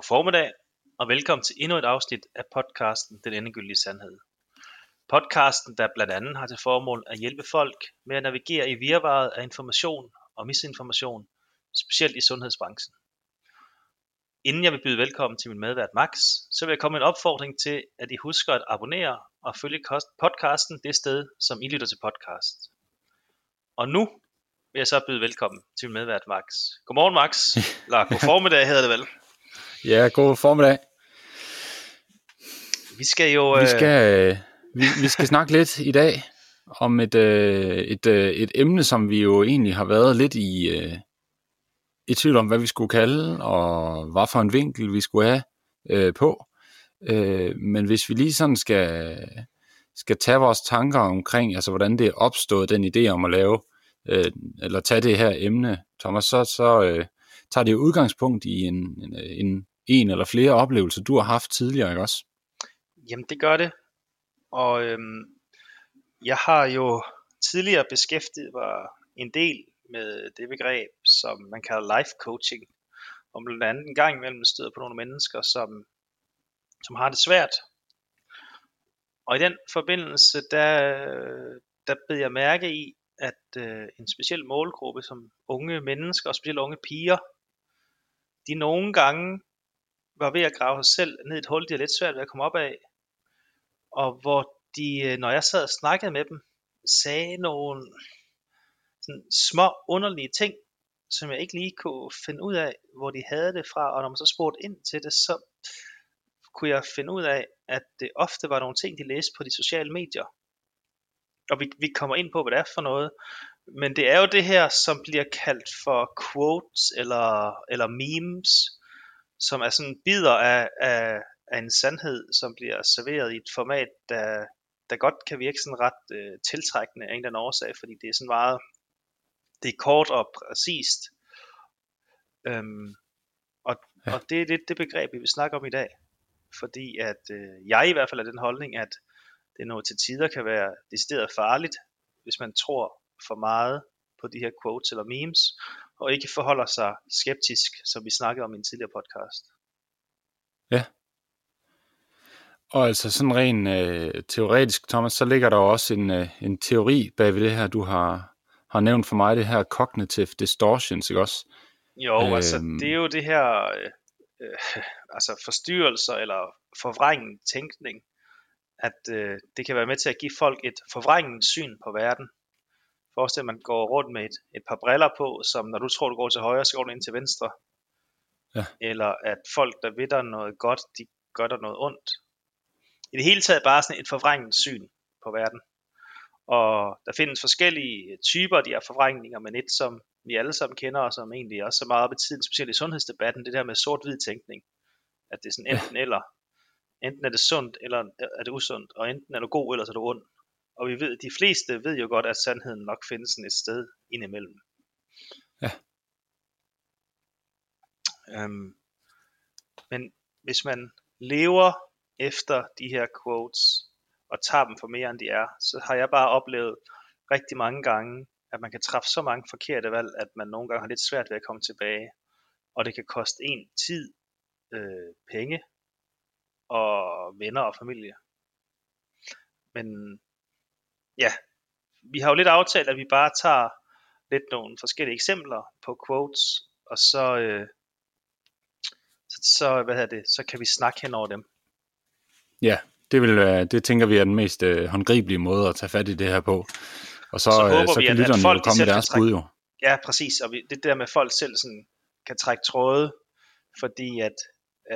God formiddag, og velkommen til endnu et afsnit af podcasten Den Endegyldige Sandhed. Podcasten, der blandt andet har til formål at hjælpe folk med at navigere i virvaret af information og misinformation, specielt i sundhedsbranchen. Inden jeg vil byde velkommen til min medvært Max, så vil jeg komme med en opfordring til, at I husker at abonnere og følge podcasten det sted, som I lytter til podcast. Og nu vil jeg så byde velkommen til min medvært Max. Godmorgen Max, eller god formiddag hedder det vel. Ja, god formiddag. Vi skal jo... Vi skal, øh, vi, vi skal snakke lidt i dag om et, øh, et, øh, et emne, som vi jo egentlig har været lidt i, øh, i tvivl om, hvad vi skulle kalde, og hvad for en vinkel vi skulle have øh, på. Øh, men hvis vi lige sådan skal, skal tage vores tanker omkring, altså hvordan det er opstået, den idé om at lave, øh, eller tage det her emne, Thomas, så, så øh, tager det jo udgangspunkt i en, en, en, en eller flere oplevelser, du har haft tidligere, ikke også? Jamen det gør det. Og øhm, jeg har jo tidligere beskæftiget mig en del med det begreb, som man kalder life coaching. Og blandt andet en gang imellem støder på nogle mennesker, som, som har det svært. Og i den forbindelse, der, der bed jeg mærke i, at øh, en speciel målgruppe som unge mennesker, og specielt unge piger, de nogle gange var ved at grave sig selv ned i et hul, de er lidt svært ved at komme op af. Og hvor de, øh, når jeg sad og snakkede med dem, sagde nogle sådan små underlige ting, som jeg ikke lige kunne finde ud af, hvor de havde det fra, og når man så spurgte ind til det, så kunne jeg finde ud af, at det ofte var nogle ting, de læste på de sociale medier. Og vi, vi kommer ind på, hvad det er for noget, men det er jo det her, som bliver kaldt for quotes eller, eller memes, som er sådan bider af, af, af en sandhed, som bliver serveret i et format, der, der godt kan virke sådan ret øh, tiltrækkende af en eller anden årsag, fordi det er sådan meget, det er kort og præcist. Øhm, og, ja. og det er lidt det begreb, vi vil snakke om i dag. Fordi at øh, jeg i hvert fald er den holdning, at det noget til tider kan være decideret farligt, hvis man tror for meget på de her quotes eller memes, og ikke forholder sig skeptisk, som vi snakkede om i en tidligere podcast. Ja. Og altså sådan rent øh, teoretisk, Thomas, så ligger der også en, øh, en teori bag ved det her, du har, har nævnt for mig, det her cognitive distortions, ikke også? Jo, øhm, altså det er jo det her, øh, øh, altså forstyrrelser eller forvrænget tænkning, at øh, det kan være med til at give folk et forvrænget syn på verden. Forestil dig, at man går rundt med et, et par briller på, som når du tror, du går til højre, så går du ind til venstre. Ja. Eller at folk, der ved dig noget godt, de gør dig noget ondt. I det hele taget bare sådan et forvrænget syn på verden. Og der findes forskellige typer af de her forvrængninger, men et, som vi alle sammen kender, og som egentlig også er meget op i tiden, specielt i sundhedsdebatten, det der med sort-hvid tænkning. At det er sådan enten ja. eller. Enten er det sundt, eller er det usundt, og enten er du god, eller så er du ond. Og vi ved, de fleste ved jo godt, at sandheden nok findes et sted indimellem. Ja. Øhm, men hvis man lever efter de her quotes, og tager dem for mere end de er, så har jeg bare oplevet rigtig mange gange, at man kan træffe så mange forkerte valg, at man nogle gange har lidt svært ved at komme tilbage. Og det kan koste en tid, øh, penge og venner og familie. Men ja, vi har jo lidt aftalt, at vi bare tager lidt nogle forskellige eksempler på quotes, og så, øh, så, så, hvad hedder det, så kan vi snakke hen over dem. Ja, det, vil, det tænker vi er den mest øh, håndgribelige måde at tage fat i det her på. Og så, så, øh, håber så vi, kan at, lytterne at folk jo komme med deres trække, bud jo. Ja, præcis. Og vi, det der med, at folk selv sådan, kan trække tråde, fordi at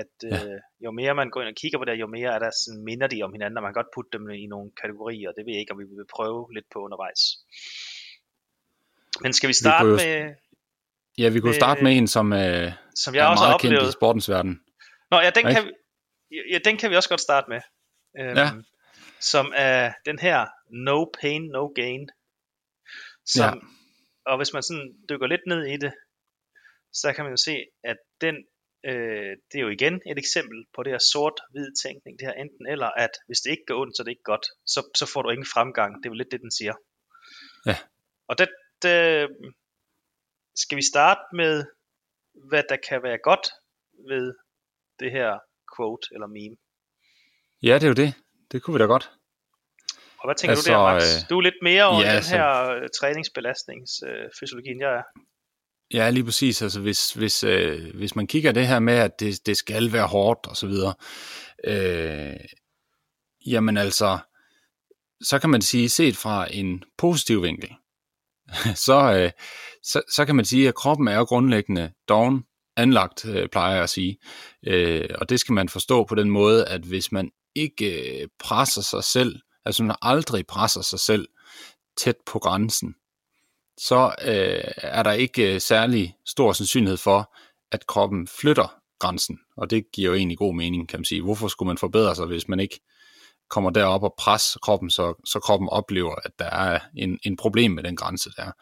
at ja. øh, jo mere man går ind og kigger på det, jo mere er der sådan, minder de om hinanden, og man kan godt putte dem i nogle kategorier, og det ved jeg ikke, om vi vil prøve lidt på undervejs. Men skal vi starte vi jo, med... Ja, vi kunne med, starte med en, som, øh, som jeg er også meget oplevet. kendt i sportens verden. Nå, ja, den, kan vi, ja, den kan vi også godt starte med. Øhm, ja. Som er den her No Pain, No Gain. Som, ja. Og hvis man sådan dykker lidt ned i det, så kan man jo se, at den øh, det er jo igen et eksempel på det her sort-hvid tænkning, det her enten eller, at hvis det ikke går ondt, så er det ikke godt, så, så får du ingen fremgang. Det er jo lidt det, den siger. Ja. Og det, det skal vi starte med, hvad der kan være godt ved det her quote eller meme. Ja, det er jo det. Det kunne vi da godt. Og hvad tænker altså, du der, Max? Øh, du er lidt mere over ja, den altså, her øh, træningsbelastningsfysiologi, end jeg er. Ja, lige præcis. Altså, hvis, hvis, øh, hvis man kigger det her med, at det, det skal være hårdt og så videre, øh, jamen altså, så kan man sige, set fra en positiv vinkel, så, øh, så, så kan man sige, at kroppen er grundlæggende doven anlagt, øh, plejer jeg at sige. Øh, og det skal man forstå på den måde, at hvis man ikke øh, presser sig selv, altså man aldrig presser sig selv tæt på grænsen, så øh, er der ikke øh, særlig stor sandsynlighed for, at kroppen flytter grænsen. Og det giver jo egentlig god mening, kan man sige. Hvorfor skulle man forbedre sig, hvis man ikke kommer derop og presser kroppen, så, så kroppen oplever, at der er en, en problem med den grænse der.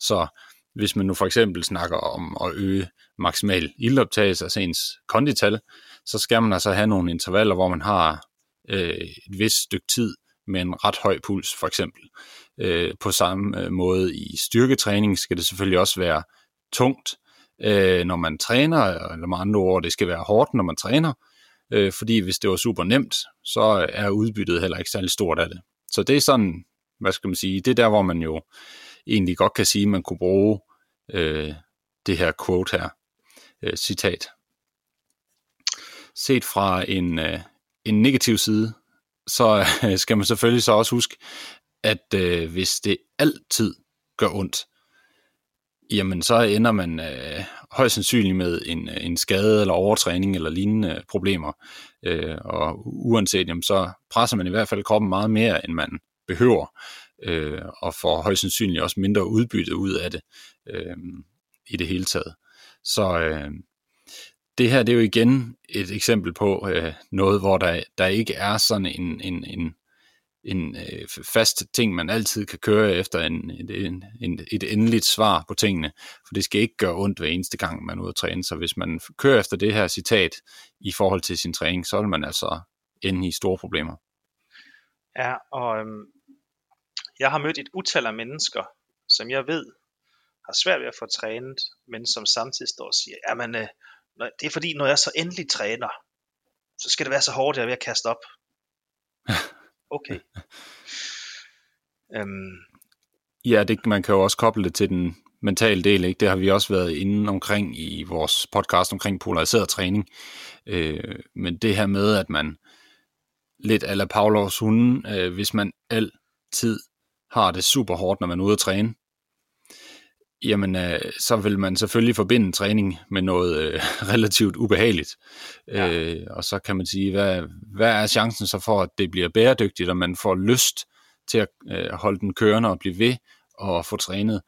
Så hvis man nu for eksempel snakker om at øge maksimal ildoptagelse, altså ens kondital, så skal man altså have nogle intervaller, hvor man har øh, et vist stykke tid med en ret høj puls, for eksempel. Øh, på samme øh, måde i styrketræning skal det selvfølgelig også være tungt, øh, når man træner, eller med andre ord, det skal være hårdt, når man træner, øh, fordi hvis det var super nemt, så er udbyttet heller ikke særlig stort af det. Så det er sådan, hvad skal man sige, det er der, hvor man jo egentlig godt kan sige, at man kunne bruge øh, det her quote her, øh, citat. Set fra en, øh, en negativ side, så øh, skal man selvfølgelig så også huske, at øh, hvis det altid gør ondt, jamen så ender man øh, højst sandsynligt med en, øh, en skade eller overtræning eller lignende problemer. Øh, og uanset, jamen, så presser man i hvert fald kroppen meget mere, end man behøver, øh, og får højst sandsynligt også mindre udbytte ud af det øh, i det hele taget. Så øh, det her det er jo igen et eksempel på øh, noget, hvor der, der ikke er sådan en, en, en en øh, fast ting, man altid kan køre efter en, en, en, et endeligt svar på tingene, for det skal ikke gøre ondt hver eneste gang, man er ude at træne. Så hvis man kører efter det her citat i forhold til sin træning, så vil man altså ende i store problemer. Ja, og øhm, jeg har mødt et utal af mennesker, som jeg ved har svært ved at få trænet, men som samtidig står og siger, jamen øh, det er fordi, når jeg så endelig træner, så skal det være så hårdt, at jeg er ved at kaste op. Okay. um... Ja, det, man kan jo også koble det til den mentale del, ikke? det har vi også været inde omkring i vores podcast omkring polariseret træning. Øh, men det her med, at man lidt ala Pavlovs hunde, øh, hvis man altid har det super hårdt, når man er ude at træne, jamen øh, så vil man selvfølgelig forbinde træning med noget øh, relativt ubehageligt. Ja. Øh, og så kan man sige, hvad, hvad er chancen så for, at det bliver bæredygtigt, og man får lyst til at øh, holde den kørende og blive ved og få trænet?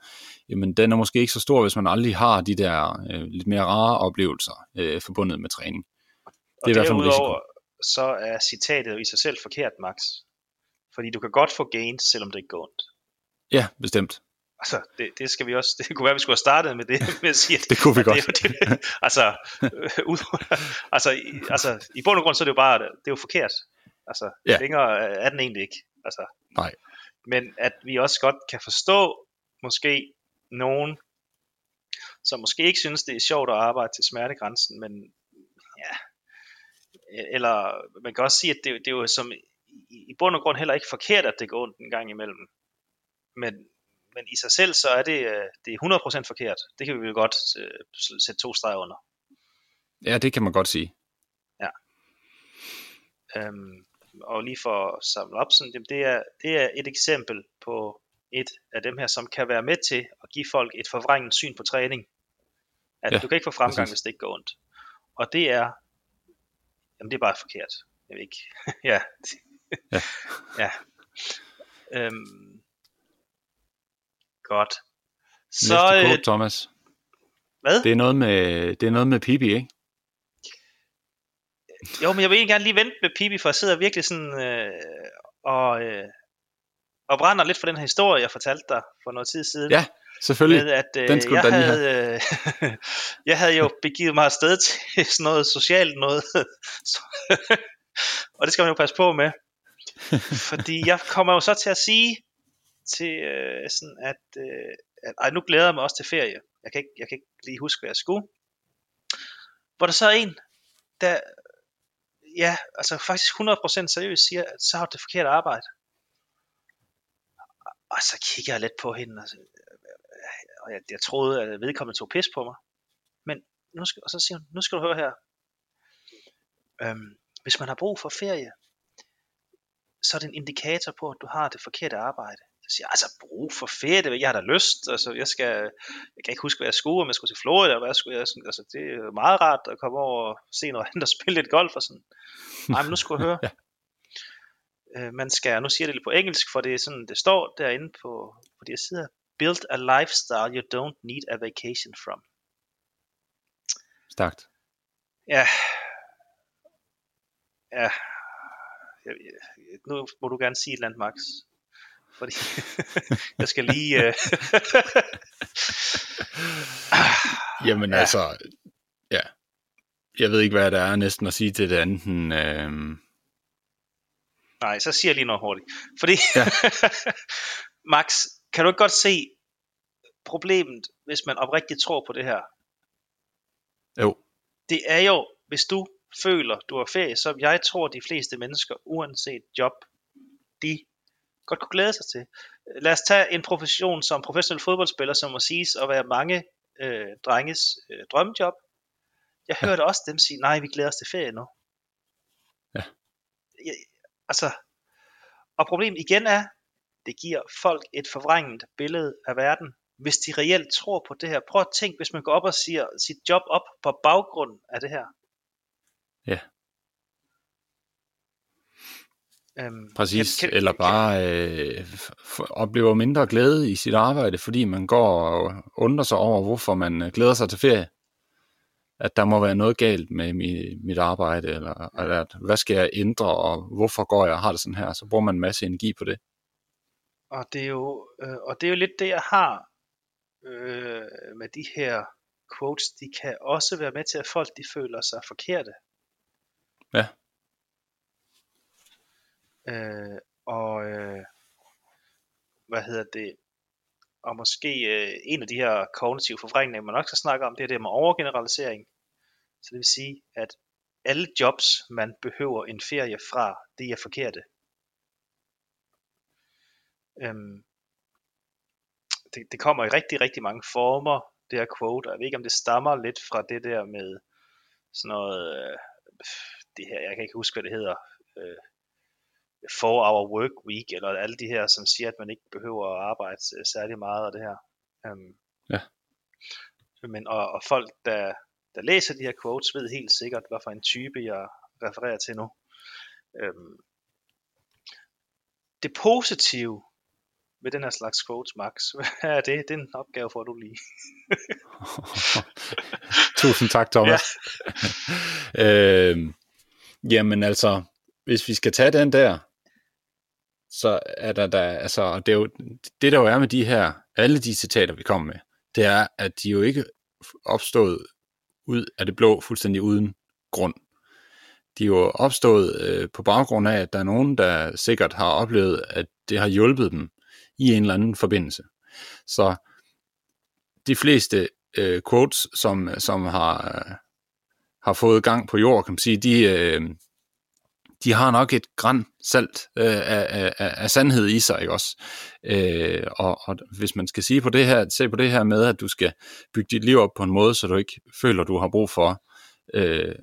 Jamen den er måske ikke så stor, hvis man aldrig har de der øh, lidt mere rare oplevelser øh, forbundet med træning. Og det er i hvert fald en risiko. så er citatet i sig selv forkert, Max. Fordi du kan godt få gains, selvom det ikke går ondt. Ja, bestemt altså, det, det skal vi også, det kunne være, at vi skulle have startet med det, med at sige, at, det kunne vi godt. Det, det, altså, øh, ud, altså, i, altså, i bund og grund, så er det jo bare, det er jo forkert. Altså, ja. længere er den egentlig ikke. Altså, Nej. Men at vi også godt kan forstå, måske nogen, som måske ikke synes, det er sjovt at arbejde til smertegrænsen, men ja, eller man kan også sige, at det, det er jo som i, i bund og grund heller ikke forkert, at det går ondt en gang imellem. Men, men i sig selv, så er det, øh, det er 100% forkert. Det kan vi jo godt øh, sætte to streger under. Ja, det kan man godt sige. Ja. Øhm, og lige for at samle op, sådan, det, er, det er et eksempel på et af dem her, som kan være med til at give folk et forvrænget syn på træning. At ja, du kan ikke få fremgang, præcis. hvis det ikke går ondt. Og det er, jamen det er bare forkert. Jeg ved ikke. ja. ja. ja. Øhm, Godt. Så, Næste quote, øh, Thomas. Hvad? Det er noget med, det er noget med Pibi, ikke? Jo, men jeg vil egentlig gerne lige vente med Pibi, for jeg sidder virkelig sådan øh, og, øh, og brænder lidt for den her historie, jeg fortalte dig for noget tid siden. Ja, selvfølgelig. Med at, øh, den skulle jeg, havde, øh, jeg havde jo begivet mig afsted til sådan noget socialt noget, og det skal man jo passe på med. Fordi jeg kommer jo så til at sige, til øh, sådan at, øh, at ej, nu glæder jeg mig også til ferie. Jeg kan ikke, jeg kan ikke lige huske, hvad jeg skulle. Hvor der så er en, der, ja, altså faktisk 100% seriøst siger, at så har du det forkerte arbejde. Og så kigger jeg lidt på hende, og, så, og jeg, jeg troede, at vedkommende tog pis på mig. Men nu skal, og så siger hun, nu skal du høre her. Øhm, hvis man har brug for ferie, så er det en indikator på, at du har det forkerte arbejde. Så siger jeg, altså brug for ferie, det, jeg har da lyst, altså jeg skal, jeg kan ikke huske, hvad jeg skulle, om jeg skulle til Florida, hvad jeg skulle, jeg, altså det er meget rart at komme over og se noget andet og spille lidt golf og sådan. Nej, men nu skal du høre. ja. øh, man skal, nu siger jeg det lidt på engelsk, for det er sådan, det står derinde på, på de her sider, build a lifestyle you don't need a vacation from. Stærkt. Ja. Ja. Jeg, jeg, nu må du gerne sige et eller andet, Max. Fordi jeg skal lige... Uh... Jamen ja. altså, ja. Jeg ved ikke, hvad der er næsten at sige til det andet. Øh... Nej, så siger jeg lige noget hurtigt. Fordi, ja. Max, kan du ikke godt se problemet, hvis man oprigtigt tror på det her? Jo. Det er jo, hvis du føler, du har ferie, som jeg tror, de fleste mennesker, uanset job, de godt kunne glæde sig til. Lad os tage en profession som professionel fodboldspiller, som må siges at være mange øh, drenges øh, drømmejob. Jeg ja. hørte også dem sige, nej, vi glæder os til ferie nu. Ja. Jeg, altså, og problemet igen er, det giver folk et forvrænget billede af verden, hvis de reelt tror på det her. Prøv at tænke, hvis man går op og siger sit job op på baggrund af det her. Ja. Øhm, Præcis, kan, kan, eller bare øh, oplever mindre glæde i sit arbejde, fordi man går og undrer sig over, hvorfor man øh, glæder sig til ferie. At der må være noget galt med mit, mit arbejde, eller at, at, hvad skal jeg ændre, og hvorfor går jeg og har det sådan her, så bruger man en masse energi på det. Og det er jo, øh, og det er jo lidt det, jeg har øh, med de her quotes. De kan også være med til, at folk de føler sig forkerte. Ja. Øh, og øh, hvad hedder det? Og måske øh, en af de her kognitive forvrængninger, man nok skal snakke om, det er det med overgeneralisering. Så det vil sige, at alle jobs, man behøver en ferie fra, det er forkerte. Øhm, det, det kommer i rigtig, rigtig mange former, det her quote, og jeg ved ikke, om det stammer lidt fra det der med sådan noget, øh, det her, jeg kan ikke huske, hvad det hedder, øh, 4-hour work week, eller alle de her, som siger, at man ikke behøver at arbejde særlig meget af det her. Um, ja. Men, og, og folk, der, der læser de her quotes, ved helt sikkert, hvad for en type jeg refererer til nu. Um, det positive ved den her slags quotes, Max, hvad er det? Det er en opgave for du lige. Tusind tak, Thomas. Ja. øhm, jamen altså, hvis vi skal tage den der, så er der, der altså, det, er jo, det der jo er med de her, alle de citater, vi kommer med, det er, at de jo ikke opstået ud af det blå, fuldstændig uden grund. De er jo opstået øh, på baggrund af, at der er nogen, der sikkert har oplevet, at det har hjulpet dem i en eller anden forbindelse. Så de fleste øh, quotes, som, som har, øh, har fået gang på jord, kan man sige, de, øh, de har nok et græn salt øh, af, af, af sandhed i sig, ikke også? Øh, og, og hvis man skal sige på det her, se på det her med, at du skal bygge dit liv op på en måde, så du ikke føler, du har brug for øh,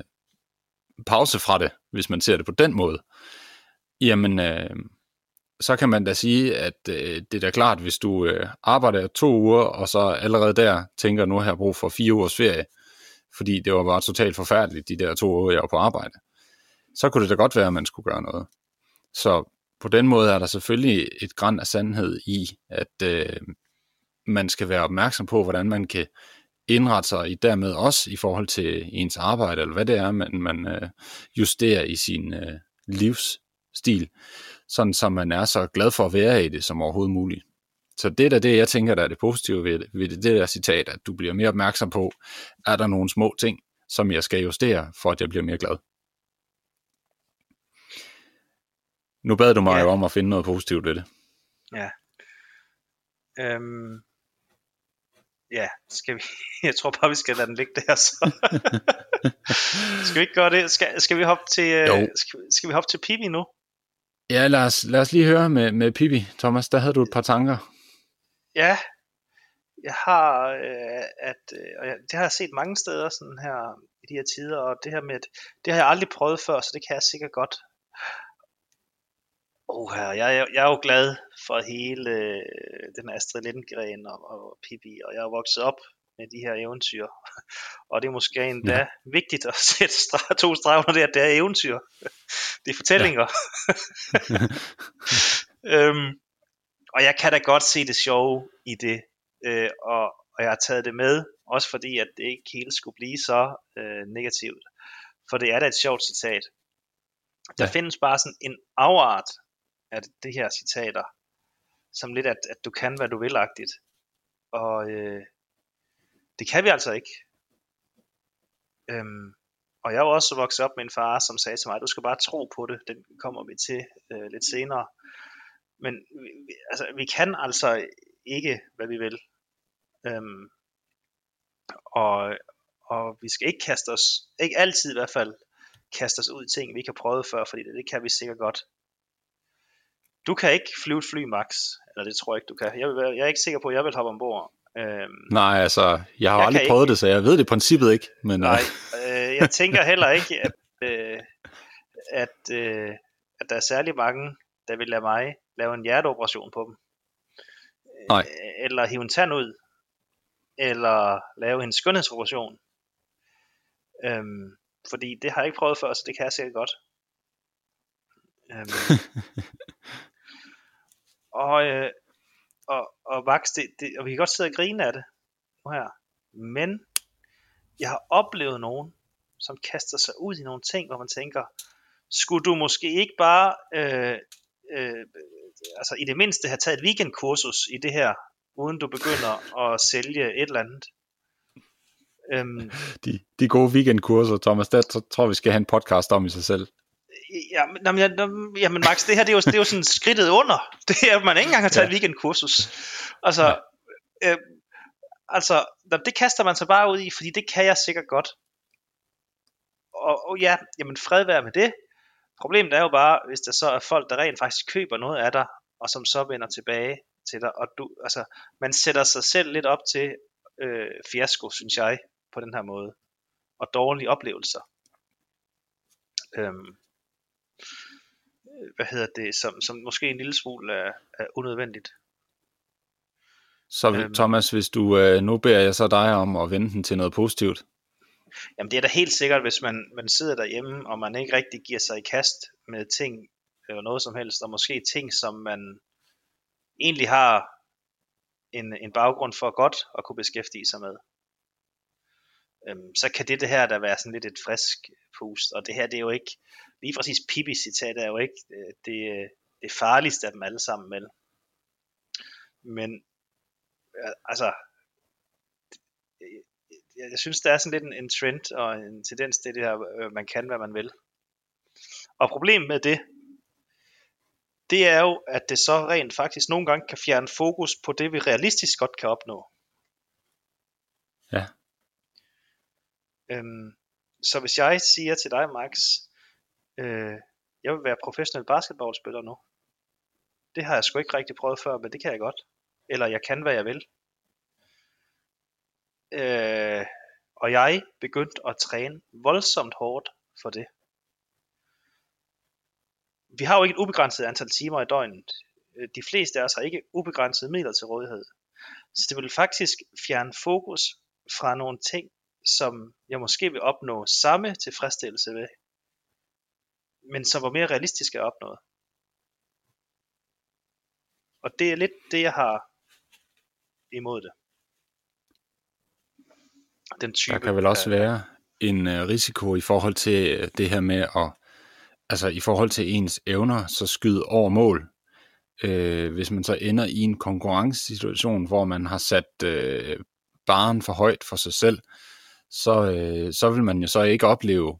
pause fra det, hvis man ser det på den måde, jamen, øh, så kan man da sige, at øh, det er da klart, hvis du øh, arbejder to uger, og så allerede der tænker, nu har jeg brug for fire ugers ferie, fordi det var bare totalt forfærdeligt, de der to uger, jeg var på arbejde så kunne det da godt være, at man skulle gøre noget. Så på den måde er der selvfølgelig et græn af sandhed i, at øh, man skal være opmærksom på, hvordan man kan indrette sig i dermed også i forhold til ens arbejde, eller hvad det er, man, man øh, justerer i sin øh, livsstil, sådan som man er så glad for at være i det som overhovedet muligt. Så det er da det, jeg tænker, der er det positive ved det, ved det, det der citat, at du bliver mere opmærksom på, er der nogle små ting, som jeg skal justere, for at jeg bliver mere glad. Nu bad du mig ja. jo om at finde noget positivt ved det. Ja. Øhm, ja, skal vi, jeg tror bare, vi skal lade den ligge der, så. skal vi ikke gøre det? Skal, skal vi hoppe til, øh, skal, skal vi hoppe til Pippi nu? Ja, lad os, lad os lige høre med, med Pippi. Thomas, der havde du et par tanker. Ja, jeg har, øh, at, øh, og jeg, det har jeg set mange steder sådan her i de her tider, og det her med, at, det har jeg aldrig prøvet før, så det kan jeg sikkert godt. Oh, her, jeg, jeg, jeg er jo glad for hele øh, den Astrid Lindgren og, og Pippi, og jeg er vokset op med de her eventyr. Og det er måske endda ja. vigtigt at sætte stra- to streger under det, at det er eventyr. Det er fortællinger. Ja. øhm, og jeg kan da godt se det sjove i det, øh, og, og jeg har taget det med, også fordi at det ikke helt skulle blive så øh, negativt. For det er da et sjovt citat. Der ja. findes bare sådan en afart af det her citater, som lidt at, at du kan, hvad du vil-agtigt. Og øh, det kan vi altså ikke. Øhm, og jeg var også vokset op med en far, som sagde til mig, du skal bare tro på det, den kommer vi til øh, lidt senere. Men vi, altså, vi kan altså ikke, hvad vi vil. Øhm, og, og vi skal ikke kaste os, ikke altid i hvert fald, kaste os ud i ting, vi ikke har prøvet før, fordi det, det kan vi sikkert godt. Du kan ikke flyve et fly, Max. Eller det tror jeg ikke, du kan. Jeg, vil, jeg er ikke sikker på, at jeg vil hoppe ombord. Øhm, Nej, altså, jeg har jeg aldrig prøvet ikke, det, så jeg ved det i princippet ikke. Men, nej, øh, jeg tænker heller ikke, at, øh, at, øh, at der er særlig mange, der vil lade mig lave en hjerteoperation på dem. Nej. Eller hive en tand ud. Eller lave en skønhedsoperation. Øhm, fordi det har jeg ikke prøvet før, så det kan jeg sikkert godt. Øhm, og, øh, og, og Vax, det, det, og vi kan godt sidde og grine af det nu her. Men jeg har oplevet nogen, som kaster sig ud i nogle ting, hvor man tænker, skulle du måske ikke bare, øh, øh, altså i det mindste have taget et weekendkursus i det her, uden du begynder at sælge et eller andet. Øhm, de, de gode weekendkurser, Thomas, der tror vi skal have en podcast om i sig selv. Ja, men, jamen, jamen Max, det her det er, jo, det er jo sådan skridtet under. Det er, at man ikke engang har taget ja. weekendkursus. Altså, ja. øh, altså, det kaster man sig bare ud i, fordi det kan jeg sikkert godt. Og, og ja, jamen fred være med det. Problemet er jo bare, hvis der så er folk, der rent faktisk køber noget af dig, og som så vender tilbage til dig, og du, altså, man sætter sig selv lidt op til øh, fiasko, synes jeg, på den her måde, og dårlige oplevelser. Øhm, hvad hedder det, som, som måske en lille smule er, er unødvendigt. Så øhm, Thomas, hvis du, øh, nu beder jeg så dig om at vende den til noget positivt. Jamen det er da helt sikkert, hvis man, man sidder derhjemme, og man ikke rigtig giver sig i kast med ting, eller noget som helst, og måske ting, som man egentlig har en, en baggrund for godt at kunne beskæftige sig med. Øhm, så kan det, det her der være sådan lidt et frisk pust, og det her det er jo ikke, lige præcis Pippi citat er jo ikke øh, det, øh, det farligste af dem alle sammen, vel? Men altså, jeg, jeg synes, der er sådan lidt en, en trend og en tendens til det her, øh, man kan, hvad man vil. Og problemet med det, det er jo, at det så rent faktisk nogle gange kan fjerne fokus på det, vi realistisk godt kan opnå. Ja. Øhm, så hvis jeg siger til dig, Max, øh, jeg vil være professionel basketballspiller nu. Det har jeg sgu ikke rigtig prøvet før, men det kan jeg godt. Eller jeg kan, hvad jeg vil. Øh, og jeg begyndte at træne voldsomt hårdt for det. Vi har jo ikke et ubegrænset antal timer i døgnet. Øh, de fleste af os har ikke ubegrænset midler til rådighed. Så det vil faktisk fjerne fokus fra nogle ting, som jeg måske vil opnå samme tilfredsstillelse ved, men som var mere realistiske at opnå. Og det er lidt det, jeg har imod det. Den type, der kan vel også af, være en uh, risiko i forhold til uh, det her med at, altså i forhold til ens evner, så skyde over mål. Uh, hvis man så ender i en konkurrencesituation, hvor man har sat uh, baren for højt for sig selv, så, øh, så vil man jo så ikke opleve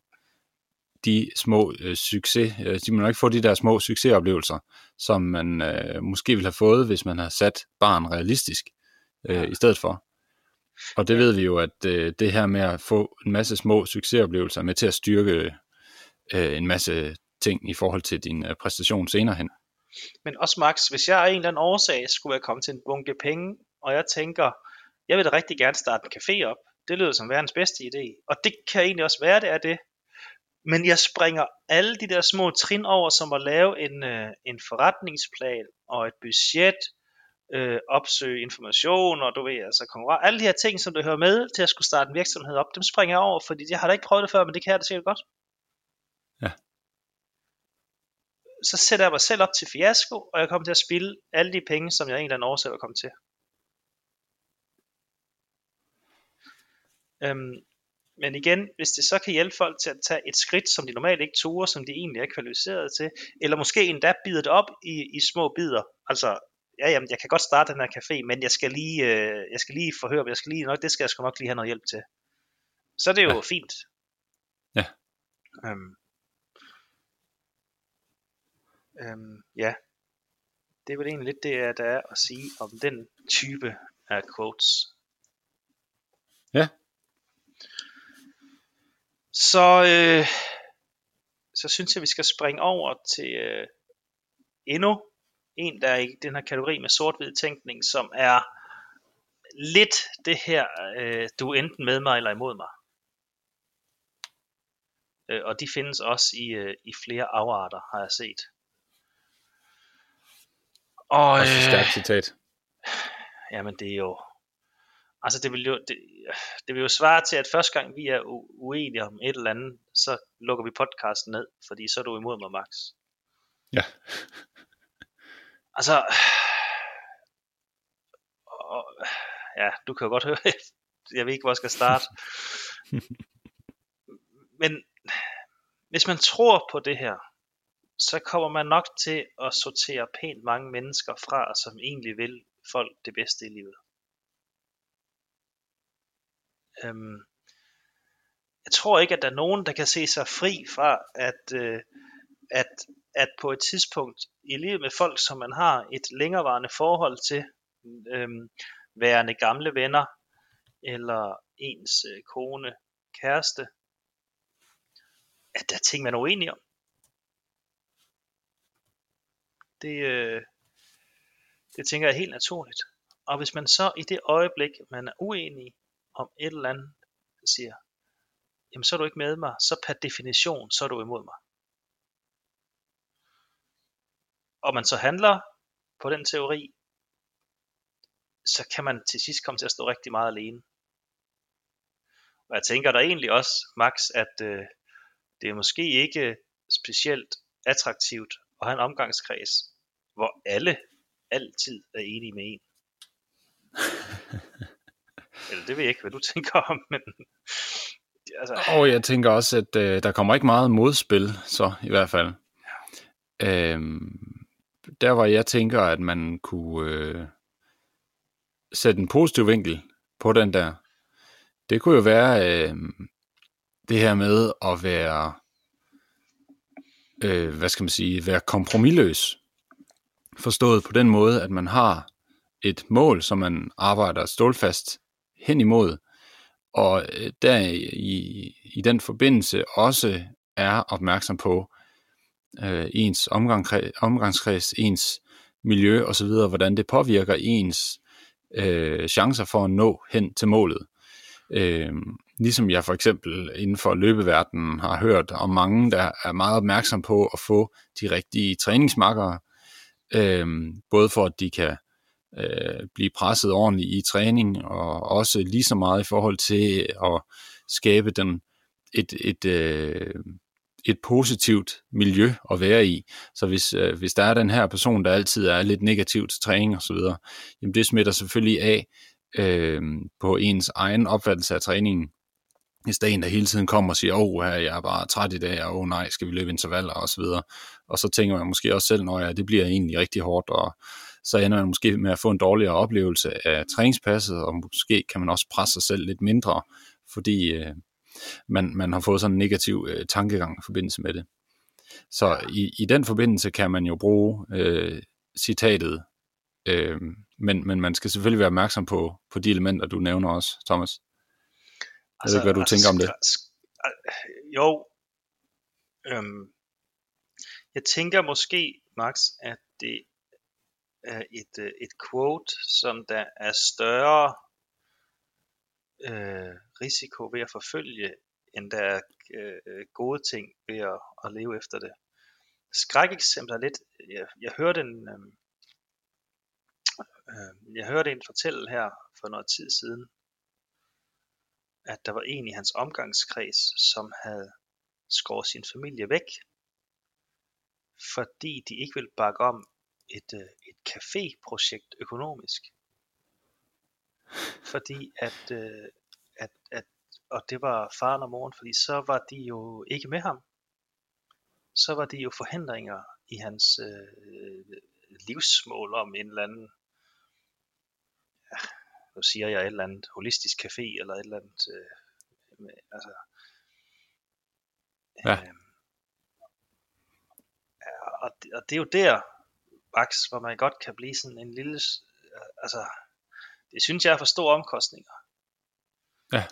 de små øh, succes, øh, de vil ikke få de der små succesoplevelser, som man øh, måske ville have fået, hvis man har sat barn realistisk øh, ja. i stedet for. Og det ved vi jo, at øh, det her med at få en masse små succesoplevelser er med til at styrke øh, en masse ting i forhold til din øh, præstation senere hen. Men også Max, hvis jeg af en eller anden årsag skulle være kommet til en bunke penge, og jeg tænker, jeg vil da rigtig gerne starte en café op. Det lyder som verdens bedste idé. Og det kan egentlig også være, det er det. Men jeg springer alle de der små trin over, som at lave en, øh, en forretningsplan og et budget, øh, opsøge information, og du ved, altså konkurrence, alle de her ting, som du hører med til at skulle starte en virksomhed op, dem springer jeg over, fordi jeg har da ikke prøvet det før, men det kan jeg da sikkert godt. Ja. Så sætter jeg mig selv op til fiasko, og jeg kommer til at spille alle de penge, som jeg en eller anden årsag var kommet til. Øhm, men igen, hvis det så kan hjælpe folk til at tage et skridt, som de normalt ikke turer, som de egentlig er kvalificeret til, eller måske endda bider det op i, i små bidder. Altså, ja, jamen, jeg kan godt starte den her café, men jeg skal lige, øh, jeg skal lige forhøre, jeg skal lige, nok, det skal jeg sgu nok lige have noget hjælp til. Så det er jo ja. fint. Ja. Øhm, øhm, ja. Det er vel egentlig lidt det, der er at sige om den type af quotes. Ja. Så, øh, så synes jeg, vi skal springe over til øh, endnu en, der er i den her kategori med sort-hvid tænkning, som er lidt det her, øh, du er enten med mig eller imod mig. Øh, og de findes også i, øh, i flere afarter, har jeg set. Og, også et stærkt citat. Jamen det er jo, altså det vil jo, det, det vil jo svare til, at første gang vi er uenige om et eller andet, så lukker vi podcasten ned, fordi så er du imod mig, Max. Ja. altså, og, ja, du kan jo godt høre, jeg ved ikke, hvor jeg skal starte. Men hvis man tror på det her, så kommer man nok til at sortere pænt mange mennesker fra, som egentlig vil folk det bedste i livet. Øhm, jeg tror ikke, at der er nogen, der kan se sig fri fra, at, øh, at, at på et tidspunkt i livet med folk, som man har et længerevarende forhold til, øhm, værende gamle venner, eller ens øh, kone, kæreste, at der er ting, man er uenig om. Det, øh, det tænker jeg er helt naturligt. Og hvis man så i det øjeblik, man er uenig om et eller andet, siger, jamen så er du ikke med mig, så per definition, så er du imod mig. Og man så handler på den teori, så kan man til sidst komme til at stå rigtig meget alene. Og jeg tænker der egentlig også, Max, at øh, det er måske ikke specielt attraktivt at have en omgangskreds, hvor alle altid er enige med en. Eller det ved jeg ikke, hvad du tænker om, men... Altså... Og jeg tænker også, at øh, der kommer ikke meget modspil, så i hvert fald. Ja. Øhm, der hvor jeg tænker, at man kunne øh, sætte en positiv vinkel på den der, det kunne jo være øh, det her med at være, øh, hvad skal man sige, være kompromilløs. Forstået på den måde, at man har et mål, som man arbejder stålfast hen imod, og øh, der i, i den forbindelse også er opmærksom på øh, ens omgang, omgangskreds, ens miljø osv., hvordan det påvirker ens øh, chancer for at nå hen til målet. Øh, ligesom jeg for eksempel inden for løbeverdenen har hørt om mange, der er meget opmærksom på at få de rigtige træningsmakkere, øh, både for at de kan øh, blive presset ordentligt i træning, og også lige så meget i forhold til at skabe den, et, et, øh, et positivt miljø at være i. Så hvis, øh, hvis der er den her person, der altid er lidt negativ til træning osv., jamen det smitter selvfølgelig af øh, på ens egen opfattelse af træningen. Hvis der er en, der hele tiden kommer og siger, åh, oh, jeg er bare træt i dag, og oh, nej, skal vi løbe intervaller og så videre. Og så tænker man måske også selv, når ja, det bliver egentlig rigtig hårdt, og så ender man måske med at få en dårligere oplevelse af træningspasset, og måske kan man også presse sig selv lidt mindre, fordi øh, man, man har fået sådan en negativ øh, tankegang i forbindelse med det. Så i, i den forbindelse kan man jo bruge øh, citatet, øh, men, men man skal selvfølgelig være opmærksom på, på de elementer, du nævner også, Thomas. Jeg ved ikke, hvad du altså, tænker om det. Jo, øhm, jeg tænker måske, Max, at det et, øh, et quote, som der er større øh, risiko ved at forfølge, end der er øh, gode ting ved at, at leve efter det. Skrækeksempler er lidt, jeg, jeg hørte en, øh, øh, jeg hørte en fortælle her for noget tid siden, at der var en i hans omgangskreds, som havde skåret sin familie væk, fordi de ikke ville bakke om et, øh, et caféprojekt økonomisk. Fordi at, øh, at, at, og det var faren og moren, fordi så var de jo ikke med ham. Så var de jo forhindringer i hans øh, livsmål om en eller anden, ja, nu siger jeg et eller andet holistisk café, eller et eller andet, øh, altså, ja. Øh, og, det, og det er jo der, Max, hvor man godt kan blive sådan en lille, altså, det synes jeg er for store omkostninger. Ja,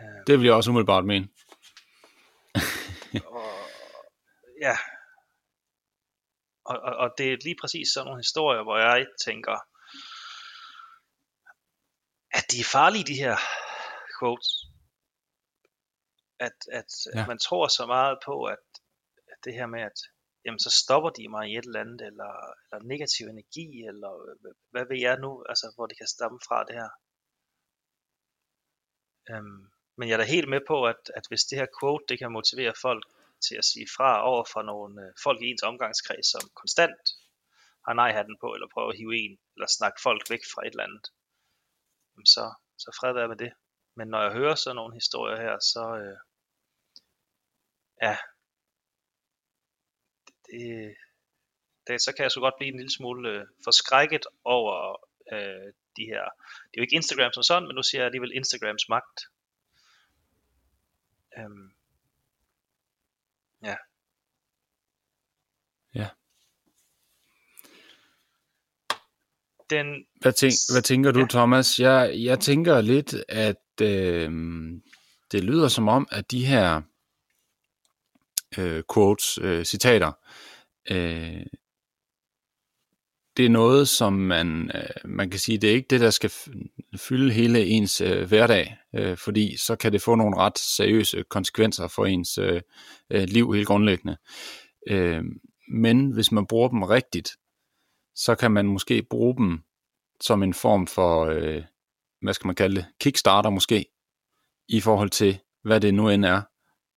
øh, det vil jeg også umiddelbart mene. og, ja, og, og, og det er lige præcis sådan nogle historier, hvor jeg tænker, at de er farlige, de her quotes. At, at, ja. at man tror så meget på, at, at det her med, at jamen så stopper de mig i et eller andet, eller, eller negativ energi, eller øh, hvad ved jeg nu, altså hvor det kan stamme fra det her. Øhm, men jeg er da helt med på, at, at hvis det her quote, det kan motivere folk til at sige fra over for nogle øh, folk i ens omgangskreds, som konstant har nej-hatten på, eller prøver at hive en, eller snakke folk væk fra et eller andet, jamen så, så fred være med det. Men når jeg hører sådan nogle historier her, så øh, ja, det, det, så kan jeg så godt blive en lille smule øh, forskrækket over øh, de her. Det er jo ikke Instagram som sådan, men nu siger jeg alligevel Instagrams magt. Øhm, ja. Ja. Den, hvad, tænk, hvad tænker du, ja. Thomas? Jeg, jeg tænker lidt, at øh, det lyder som om, at de her øh, quotes, øh, citater, øh, det er noget, som man, øh, man kan sige, det er ikke det, der skal fylde hele ens øh, hverdag, øh, fordi så kan det få nogle ret seriøse konsekvenser for ens øh, øh, liv helt grundlæggende. Øh, men hvis man bruger dem rigtigt, så kan man måske bruge dem som en form for, øh, hvad skal man kalde det, kickstarter måske, i forhold til, hvad det nu end er,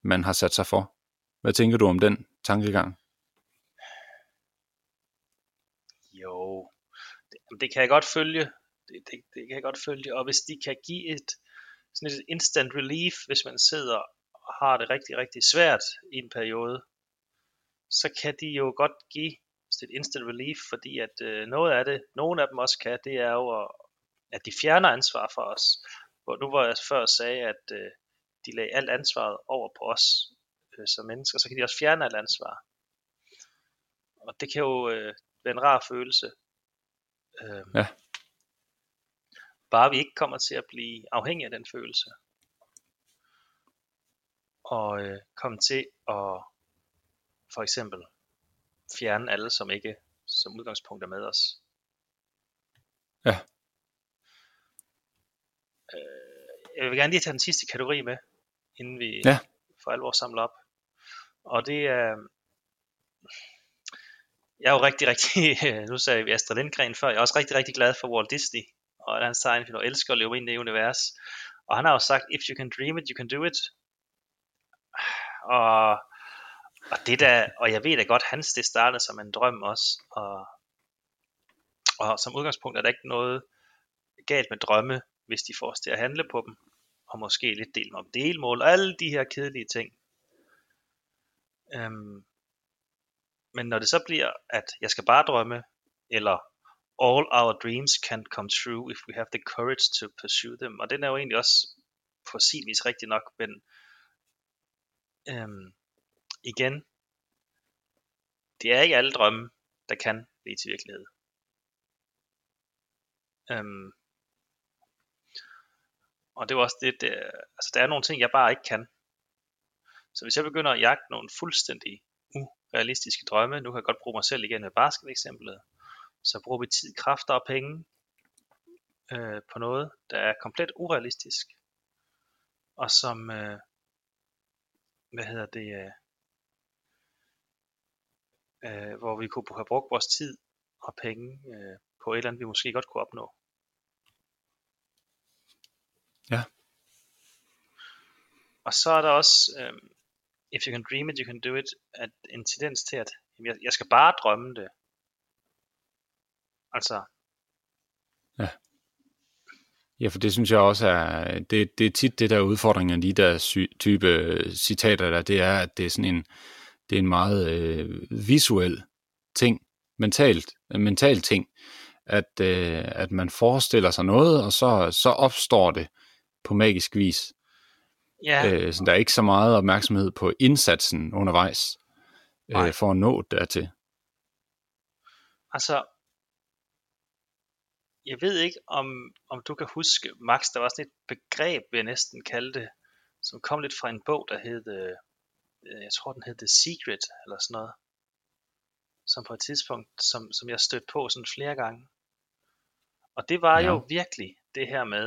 man har sat sig for. Hvad tænker du om den tankegang? Jo, det, det kan jeg godt følge. Det, det, det kan jeg godt følge. Og hvis de kan give et, sådan et instant relief, hvis man sidder og har det rigtig, rigtig svært i en periode, så kan de jo godt give et instant relief, fordi at øh, noget af det, nogle af dem også kan, det er jo, at de fjerner ansvar for os. Hvor nu hvor jeg før sagde, at øh, de lagde alt ansvaret over på os, øh, som mennesker, så kan de også fjerne alt ansvar. Og det kan jo øh, være en rar følelse. Øh, ja. Bare vi ikke kommer til at blive afhængige af den følelse. Og øh, komme til at for eksempel fjerne alle, som ikke som udgangspunkt er med os. Ja. Øh, jeg vil gerne lige tage den sidste kategori med, inden vi ja. for alvor samler op. Og det er, jeg er jo rigtig, rigtig, nu sagde vi Astrid Lindgren før, jeg er også rigtig, rigtig glad for Walt Disney, og hans tegnefilm, og elsker at leve ind i det univers. Og han har jo sagt, if you can dream it, you can do it. Og, og det der, og jeg ved da godt, hans det startede som en drøm også, og, og som udgangspunkt er der ikke noget galt med drømme, hvis de får os til at handle på dem, og måske lidt del om delmål, og alle de her kedelige ting. Øhm, men når det så bliver, at jeg skal bare drømme, eller all our dreams can come true if we have the courage to pursue them, og den er jo egentlig også på sin vis rigtig nok, men øhm, igen, det er ikke alle drømme, der kan blive til virkelighed. Øhm, og det var også det, det, altså der er nogle ting, jeg bare ikke kan. Så hvis jeg begynder at jagte nogle fuldstændig urealistiske drømme, nu kan jeg godt bruge mig selv igen med basket-eksemplet, så bruger vi tid, kræfter og penge øh, på noget, der er komplet urealistisk, og som, øh, hvad hedder det, øh, øh, hvor vi kunne have brugt vores tid og penge øh, på et eller andet, vi måske godt kunne opnå. Ja. Og så er der også, øh, if you can dream it, you can do it, at en tendens til, at jeg, jeg skal bare drømme det. Altså. Ja. Ja, for det synes jeg også er, det, det er tit det der udfordring af de der sy- type øh, citater der, det er, at det er sådan en, det er en meget øh, visuel ting, mentalt, øh, mental ting, at, øh, at man forestiller sig noget, og så, så opstår det på magisk vis. Ja. Øh, så der er ikke så meget opmærksomhed på indsatsen undervejs, øh, for at nå dertil. Altså, jeg ved ikke, om, om du kan huske, Max, der var sådan et begreb, vil jeg næsten kalde det, som kom lidt fra en bog, der hed, øh, jeg tror den hed The Secret, eller sådan noget, som på et tidspunkt, som, som jeg stødte på sådan flere gange. Og det var ja. jo virkelig det her med,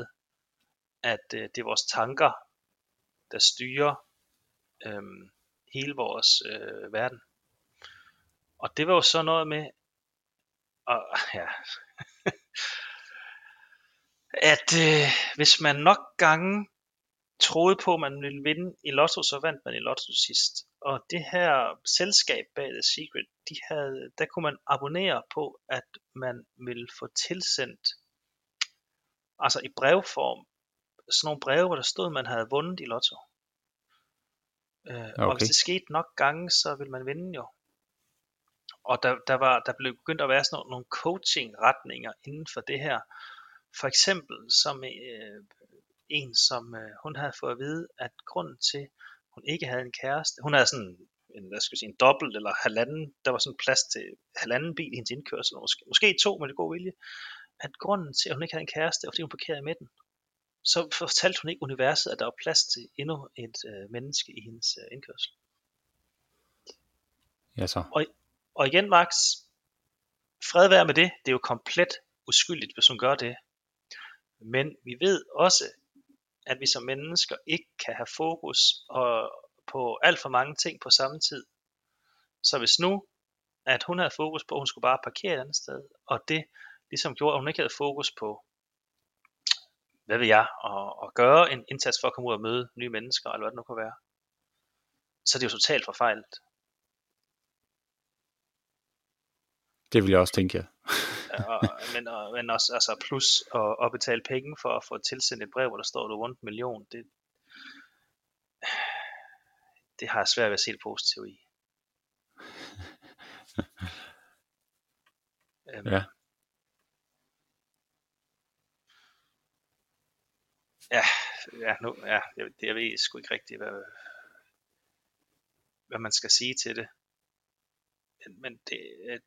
at øh, det er vores tanker, der styrer øh, hele vores øh, verden. Og det var jo så noget med, og ja, at øh, hvis man nok gange troede på, at man ville vinde i Lotto, så vandt man i Lotto sidst. Og det her selskab bag The Secret, de havde, der kunne man abonnere på, at man ville få tilsendt, altså i brevform, sådan nogle breve, hvor der stod, at man havde vundet i Lotto. Øh, okay. Og hvis det skete nok gange, så ville man vinde jo. Og der, der, var, der blev begyndt at være sådan nogle, nogle coaching-retninger inden for det her. For eksempel som øh, en, som øh, hun havde fået at vide, at grunden til, hun ikke havde en kæreste, hun havde sådan en, hvad skal jeg sige, en dobbelt eller halvanden, der var sådan plads til halvanden bil i hendes indkørsel, måske, måske to med det gode vilje, at grunden til, at hun ikke havde en kæreste, var fordi hun parkerede i midten. Så fortalte hun ikke universet, at der var plads til endnu et øh, menneske i hendes øh, indkørsel. Ja så. Og, og igen, Max, fred være med det, det er jo komplet uskyldigt, hvis hun gør det. Men vi ved også, at vi som mennesker ikke kan have fokus og på alt for mange ting på samme tid. Så hvis nu, at hun havde fokus på, at hun skulle bare parkere et andet sted, og det ligesom gjorde, at hun ikke havde fokus på, hvad vil jeg, og, og gøre en indsats for at komme ud og møde nye mennesker, eller hvad det nu kan være, så det er jo totalt forfejlet. Det vil jeg også tænke, ja. og, men, og, men også altså plus at, at betale penge for at få tilsendt et brev, hvor der står, du vundet en million, det, det har jeg svært ved at se det positive i. øhm, ja. Ja, ja, nu, ja jeg, jeg ved sgu ikke rigtigt, hvad, hvad man skal sige til det. Men, men det,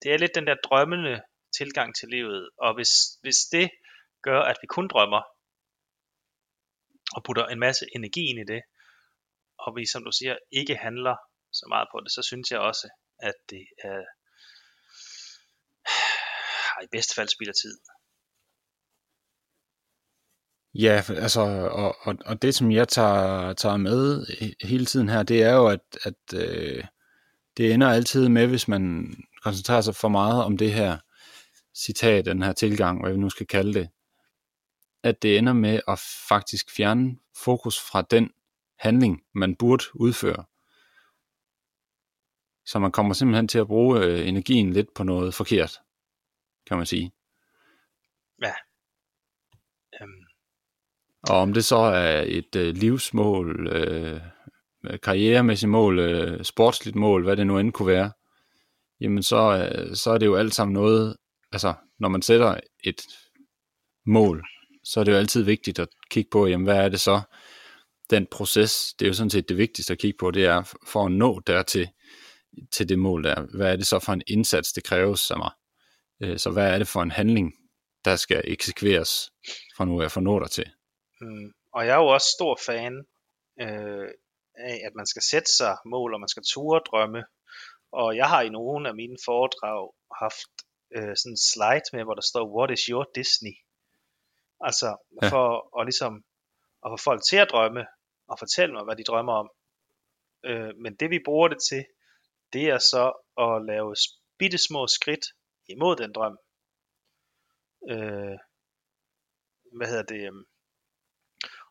det er lidt den der drømmende tilgang til livet, og hvis, hvis det gør, at vi kun drømmer, og putter en masse energi ind i det, og vi, som du siger, ikke handler så meget på det, så synes jeg også, at det er i bedste fald spilder tid. Ja, altså, og, og, og det som jeg tager, tager med hele tiden her, det er jo, at, at øh, det ender altid med, hvis man koncentrerer sig for meget om det her citat, den her tilgang, hvad vi nu skal kalde det, at det ender med at faktisk fjerne fokus fra den handling, man burde udføre. Så man kommer simpelthen til at bruge øh, energien lidt på noget forkert, kan man sige. Ja. Og om det så er et øh, livsmål, øh, øh, karrieremæssigt mål, øh, sportsligt mål, hvad det nu end kunne være, jamen så, øh, så er det jo alt sammen noget, altså når man sætter et mål, så er det jo altid vigtigt at kigge på, jamen hvad er det så, den proces, det er jo sådan set det vigtigste at kigge på, det er for at nå dertil, til det mål der, hvad er det så for en indsats, det kræves af mig? Øh, så hvad er det for en handling, der skal eksekveres fra nu af for nå til. Mm. Og jeg er jo også stor fan øh, af, at man skal sætte sig mål, og man skal ture drømme. Og jeg har i nogle af mine foredrag haft øh, sådan en slide med, hvor der står, what is your Disney? Altså Ja. for at ligesom at få folk til at drømme, og fortælle mig, hvad de drømmer om. Øh, men det vi bruger det til, det er så at lave bitte små skridt imod den drøm. Øh, hvad hedder det?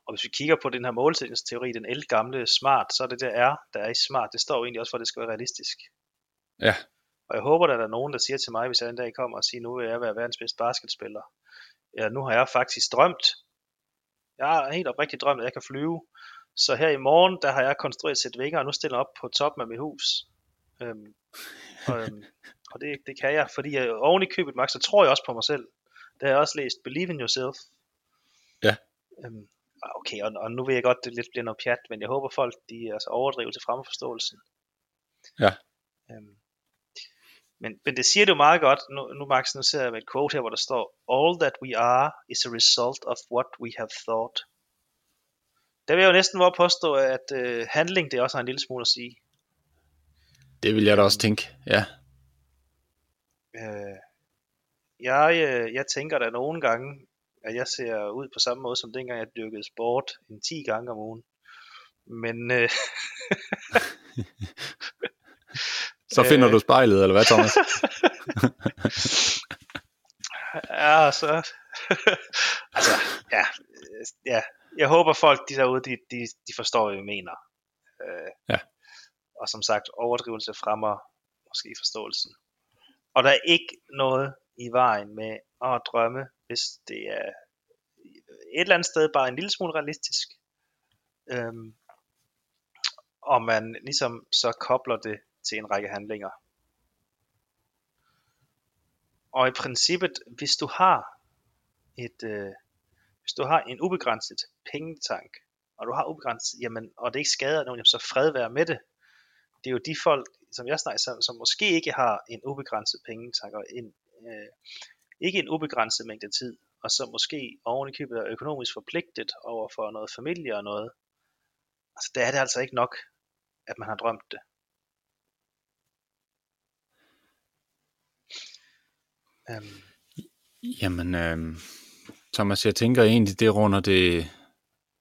Og hvis vi kigger på den her målsætningsteori, den gamle smart, så er det der R, der er i smart, det står jo egentlig også for, at det skal være realistisk. Ja, Og jeg håber, at der er nogen, der siger til mig, hvis jeg en dag kommer og siger, nu vil jeg være verdens bedste basketspiller. Ja, nu har jeg faktisk drømt. Jeg har helt oprigtigt drømt, at jeg kan flyve. Så her i morgen, der har jeg konstrueret et sæt vinger, og nu stiller jeg op på toppen af mit hus. Øhm, og, øhm, og det, det kan jeg, fordi jeg oven i købet, Max, så tror jeg også på mig selv. Der har jeg også læst Believe in Yourself. Ja. Øhm, okay, og, og nu ved jeg godt, det lidt bliver noget pjat, men jeg håber folk, de altså overdriver til fremme forståelsen. Ja. Øhm, men, men det siger det jo meget godt. Nu, nu Max, nu ser jeg med et quote her, hvor der står, All that we are is a result of what we have thought. Der vil jeg jo næsten at påstå, at øh, handling, det også har en lille smule at sige. det vil jeg da også tænke. Ja, Øh, jeg, øh, jeg tænker da nogle gange, at jeg ser ud på samme måde, som dengang jeg dyrkede sport en 10 gange om ugen. Men øh, så finder Øh. du spejlet, eller hvad, Thomas? ja, så... altså, ja, øh, ja. Jeg håber folk de derude, de, de, de forstår, hvad vi mener. Øh, Ja. Og som sagt, overdrivelse fremmer måske forståelsen. Og der er ikke noget i vejen med at drømme, hvis det er et eller andet sted bare en lille smule realistisk. Øhm, og man ligesom så kobler det til en række handlinger. Og i princippet, hvis du har et, øh, hvis du har en ubegrænset pengetank, og du har ubegrænset, jamen, og det ikke skader nogen, jamen, så fred være med det. Det er jo de folk, som jeg snakker som, som måske ikke har en ubegrænset pengetank, og en, øh, ikke en ubegrænset mængde tid, og som måske oven i købet er økonomisk forpligtet over for noget familie og noget. Altså, der er det altså ikke nok, at man har drømt det. Øhm, Jamen, øh, Thomas, jeg tænker egentlig, det runder det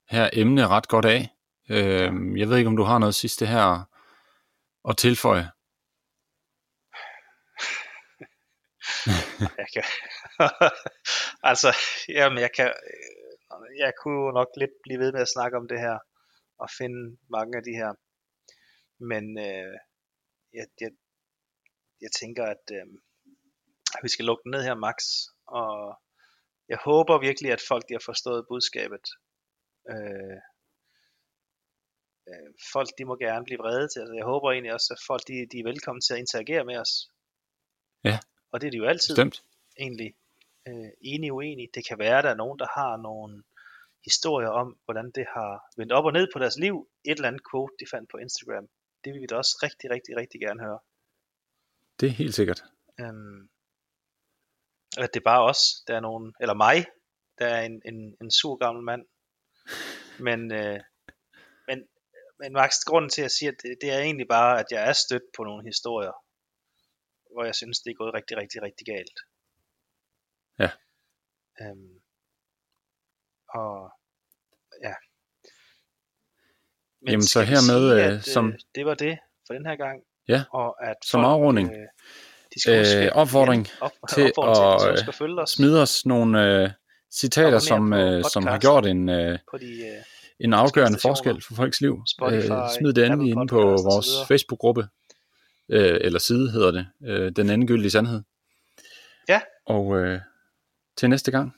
her emne ret godt af. Øh, jeg ved ikke, om du har noget sidste her at tilføje. jeg kan, altså, jamen, jeg kan, jeg kunne nok lidt blive ved med at snakke om det her, og finde mange af de her, men øh, jeg, jeg, jeg tænker, at øh, vi skal lukke den ned her, Max, og jeg håber virkelig, at folk de har forstået budskabet. Øh, øh, folk de må gerne blive vrede til, altså jeg håber egentlig også, at folk de, de er velkommen til at interagere med os. Ja. Og det er de jo altid Bestemt. egentlig øh, enig uenig. Det kan være, at der er nogen, der har nogle historier om, hvordan det har vendt op og ned på deres liv. Et eller andet quote, de fandt på Instagram. Det vil vi da også rigtig, rigtig, rigtig gerne høre. Det er helt sikkert. Øhm, at det er bare os, der er nogen, eller mig, der er en, en, en sur gammel mand. Men, øh, men, men Max, grunden til at sige, at det, det er egentlig bare, at jeg er stødt på nogle historier, hvor jeg synes, det er gået rigtig, rigtig, rigtig galt. Ja. Øhm, og ja. Men Jamen, så hermed, sige, øh, at, som- øh, det var det for den her gang. Ja, Og at som folk, afrunding. Øh, de skal Øh, opfordring igen, op, til opfordring til, at, skal følge os Smid os nogle øh, citater, som, øh, som har gjort en, øh, de øh, en afgørende forskel for folks liv. Spotify, Øh, smid det endelig inde på vores. Facebook-gruppe, øh, eller side hedder det, øh, Den Endegyldige Sandhed. Ja. Og øh, til næste gang.